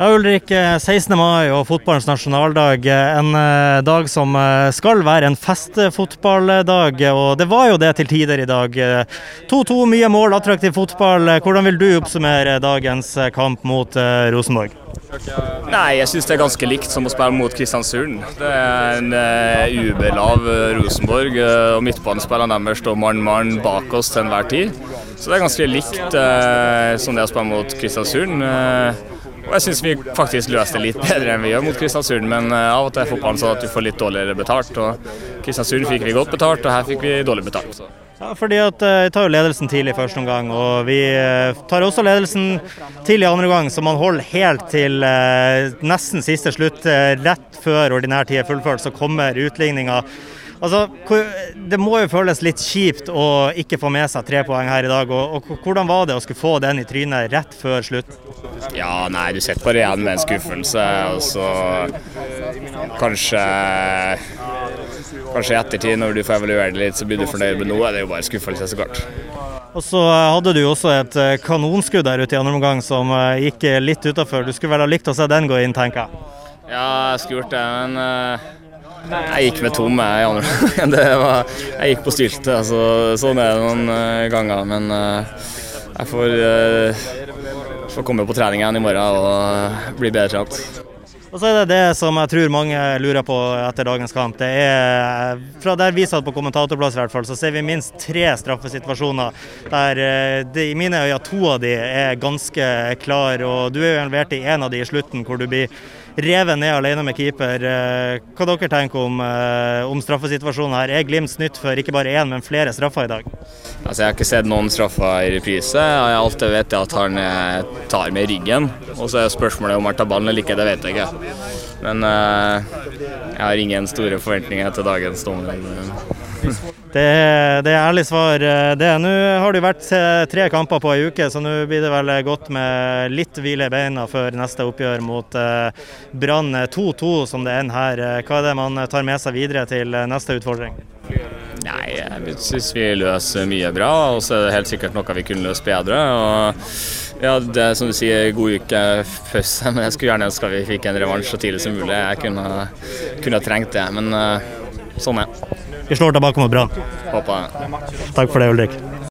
Ja, Ulrik. 16. mai og fotballens nasjonaldag. En eh, dag som eh, skal være en festfotballdag, og det var jo det til tider i dag. 2-2, mye mål, attraktiv fotball. Hvordan vil du oppsummere dagens kamp mot Rosenborg? Nei, jeg syns det er ganske likt som å spille mot Kristiansund. Det er en uh, UB-lav Rosenborg, og midtbanespillerne deres står mann-mann bak oss til enhver tid. Så det er ganske likt uh, som det å spille mot Kristiansund. Uh, og jeg syns vi faktisk løste det litt bedre enn vi gjør mot Kristiansund, men uh, av og til er fotballen sånn at du får litt dårligere betalt. og Kristiansund fikk vi godt betalt, og her fikk vi dårlig betalt. Ja, fordi at Vi tar jo ledelsen tidlig i første omgang, og vi uh, tar også ledelsen tidlig andre omgang, så man holder helt til nesten siste slutt. rett før ordinær tid er fullført, så kommer utligninga. Altså, Det må jo føles litt kjipt å ikke få med seg tre poeng her i dag. Og, og Hvordan var det å skulle få den i trynet rett før slutt? Ja, nei, du sitter bare igjen med en skuffelse. Og så kanskje Kanskje i ettertid, når du får evaluere det litt, så blir du fornøyd. med noe. Det er jo bare skuffelse, så klart. Og så hadde du også et eh, kanonskudd der ute i andre omgang som eh, gikk litt utafor. Du skulle vel ha likt å se den gå inn, tenker jeg? Ja, jeg skulle gjort det, men uh jeg gikk med tom jeg, var, Jeg gikk på stylte. Altså, sånn er det noen uh, ganger. Men uh, jeg får, jeg får, komme på trening igjen i morgen og bli bedre trent. Og så er det det som jeg tror mange lurer på etter dagens kamp. Det er, Fra der vi satt på kommentatorplass, i hvert fall, så ser vi minst tre straffesituasjoner der det, i mine øyne to av de er ganske klare. Og du er jo involvert i en av de i slutten, hvor du blir revet ned alene med keeper. Eh, hva dere tenker om, eh, om straffesituasjonen her? Er Glimt snytt for ikke bare én, men flere straffer i dag? Altså, jeg har ikke sett noen straffer i reprise. Jeg vet er at han eh, tar med ryggen. Og så er spørsmålet om han tar ballen eller ikke, det vet jeg ikke. Men uh, jeg har ingen store forventninger til dagens dommer. Det, det, er ærlig svar. det. Nå har det vært tre kamper på ei uke, så nå blir det vel godt med litt hvile i beina før neste oppgjør mot eh, Brann 2-2, som det ender her. Hva er det man tar med seg videre til neste utfordring? Nei, Jeg syns vi løser mye bra, og så er det helt sikkert noe vi kunne løst bedre. og ja, Det er som du sier, god uke først, men jeg skulle gjerne ønske vi fikk en revansj så tidlig som mulig. Jeg kunne, kunne trengt det, men uh, sånn er det. Vi slår tilbake mot Brann. Håper det. Takk for det, Ulrik.